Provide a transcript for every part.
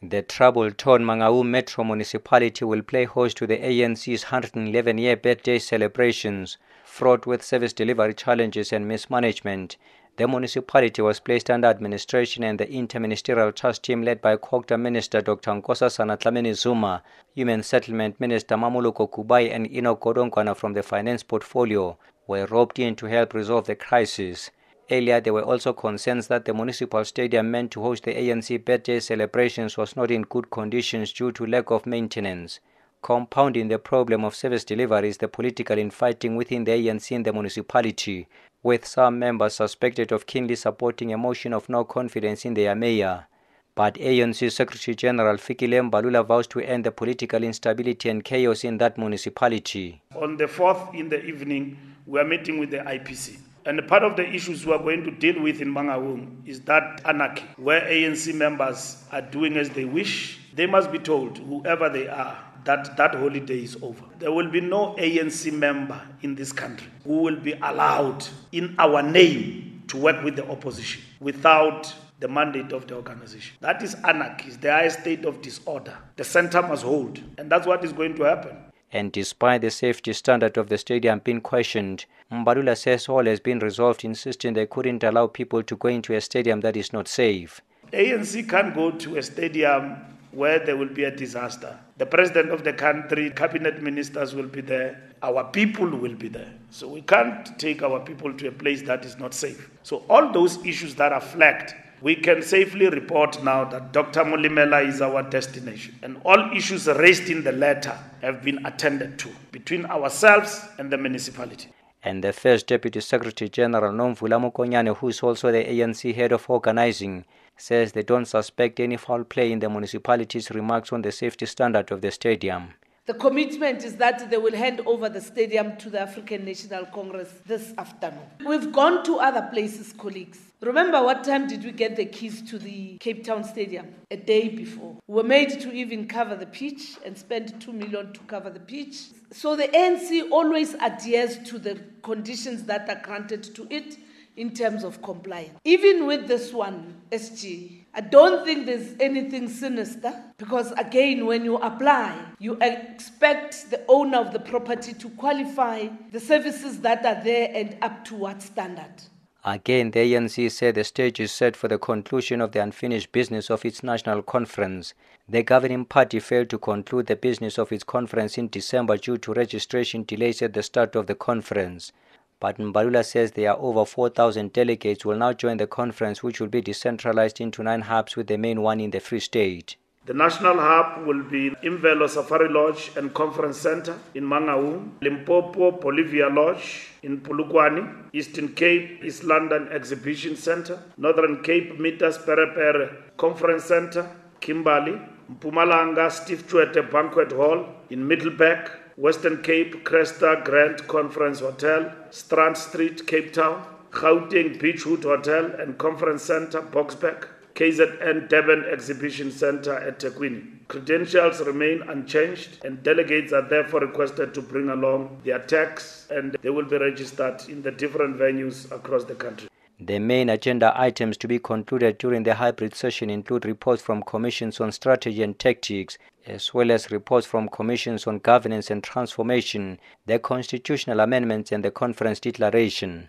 The trouble-torn Mangaung Metro Municipality will play host to the ANC's 111-year birthday celebrations, fraught with service delivery challenges and mismanagement. The municipality was placed under administration and the interministerial trust team led by Cogta Minister Dr. Nkosazana Dlamini Zuma, Human Settlement Minister Mmamoloko Kubayi and Enoch Godongwana from the finance portfolio were roped in to help resolve the crisis. Earlier, there were also concerns that the municipal stadium meant to host the ANC birthday celebrations was not in good conditions due to lack of maintenance. Compounding the problem of service delivery is the political infighting within the ANC in the municipality, with some members suspected of keenly supporting a motion of no confidence in their mayor. But ANC Secretary General Fikile Mbalula vows to end the political instability and chaos in that municipality. On the 4th in the evening, we are meeting with the IPC. And part of the issues we are going to deal with in Mangaung is that anarchy, where ANC members are doing as they wish. They must be told, whoever they are, that that holiday is over. There will be no ANC member in this country who will be allowed in our name to work with the opposition without the mandate of the organization. That is anarchy, the highest state of disorder. The center must hold, and that's what is going to happen. And despite the safety standard of the stadium being questioned, Mbalula says all has been resolved, insisting they couldn't allow people to go into a stadium that is not safe. ANC can't go to a stadium where there will be a disaster. The president of the country, cabinet ministers will be there, our people will be there. So we can't take our people to a place that is not safe. So all those issues that are flagged we can safely report now that Dr. Mulimela is our destination. And all issues raised in the letter have been attended to between ourselves and the municipality. And the first Deputy Secretary General Nomvula Mokonyane, who is also the ANC head of organizing, says they don't suspect any foul play in the municipality's remarks on the safety standard of the stadium. The commitment is that they will hand over the stadium to the African National Congress this afternoon. We've gone to other places, colleagues. Remember what time did we get the keys to the Cape Town Stadium? A day before. We were made to even cover the pitch and spend 2 million to cover the pitch. So the ANC always adheres to the conditions that are granted to it in terms of compliance. Even with this one, SG, I don't think there's anything sinister because, again, when you apply, you expect the owner of the property to qualify the services that are there and up to what standard. Again, the ANC said the stage is set for the conclusion of the unfinished business of its national conference. The governing party failed to conclude the business of its conference in December due to registration delays at the start of the conference. But Mbalula says there are over 4,000 delegates will now join the conference, which will be decentralized into nine hubs, with the main one in the Free State. The national hub will be Imvelo Safari Lodge and Conference Center in Mangaung, Limpopo Bolivia Lodge in Polokwane, Eastern Cape East London Exhibition Center, Northern Cape Mitas Perepere Conference Center, Kimberley, Mpumalanga Steve Tshwete Banquet Hall in Middelburg, Western Cape Cresta Grand Conference Hotel, Strand Street, Cape Town, Gauteng Beachwood Hotel and Conference Center, Boxback, KZN Durban Exhibition Center at Tequini. Credentials remain unchanged, and delegates are therefore requested to bring along their tags, and they will be registered in the different venues across the country. The main agenda items to be concluded during the hybrid session include reports from commissions on strategy and tactics, as well as reports from commissions on governance and transformation, the constitutional amendments, and the conference declaration.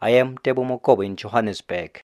I am Tebo Mokobo in Johannesburg.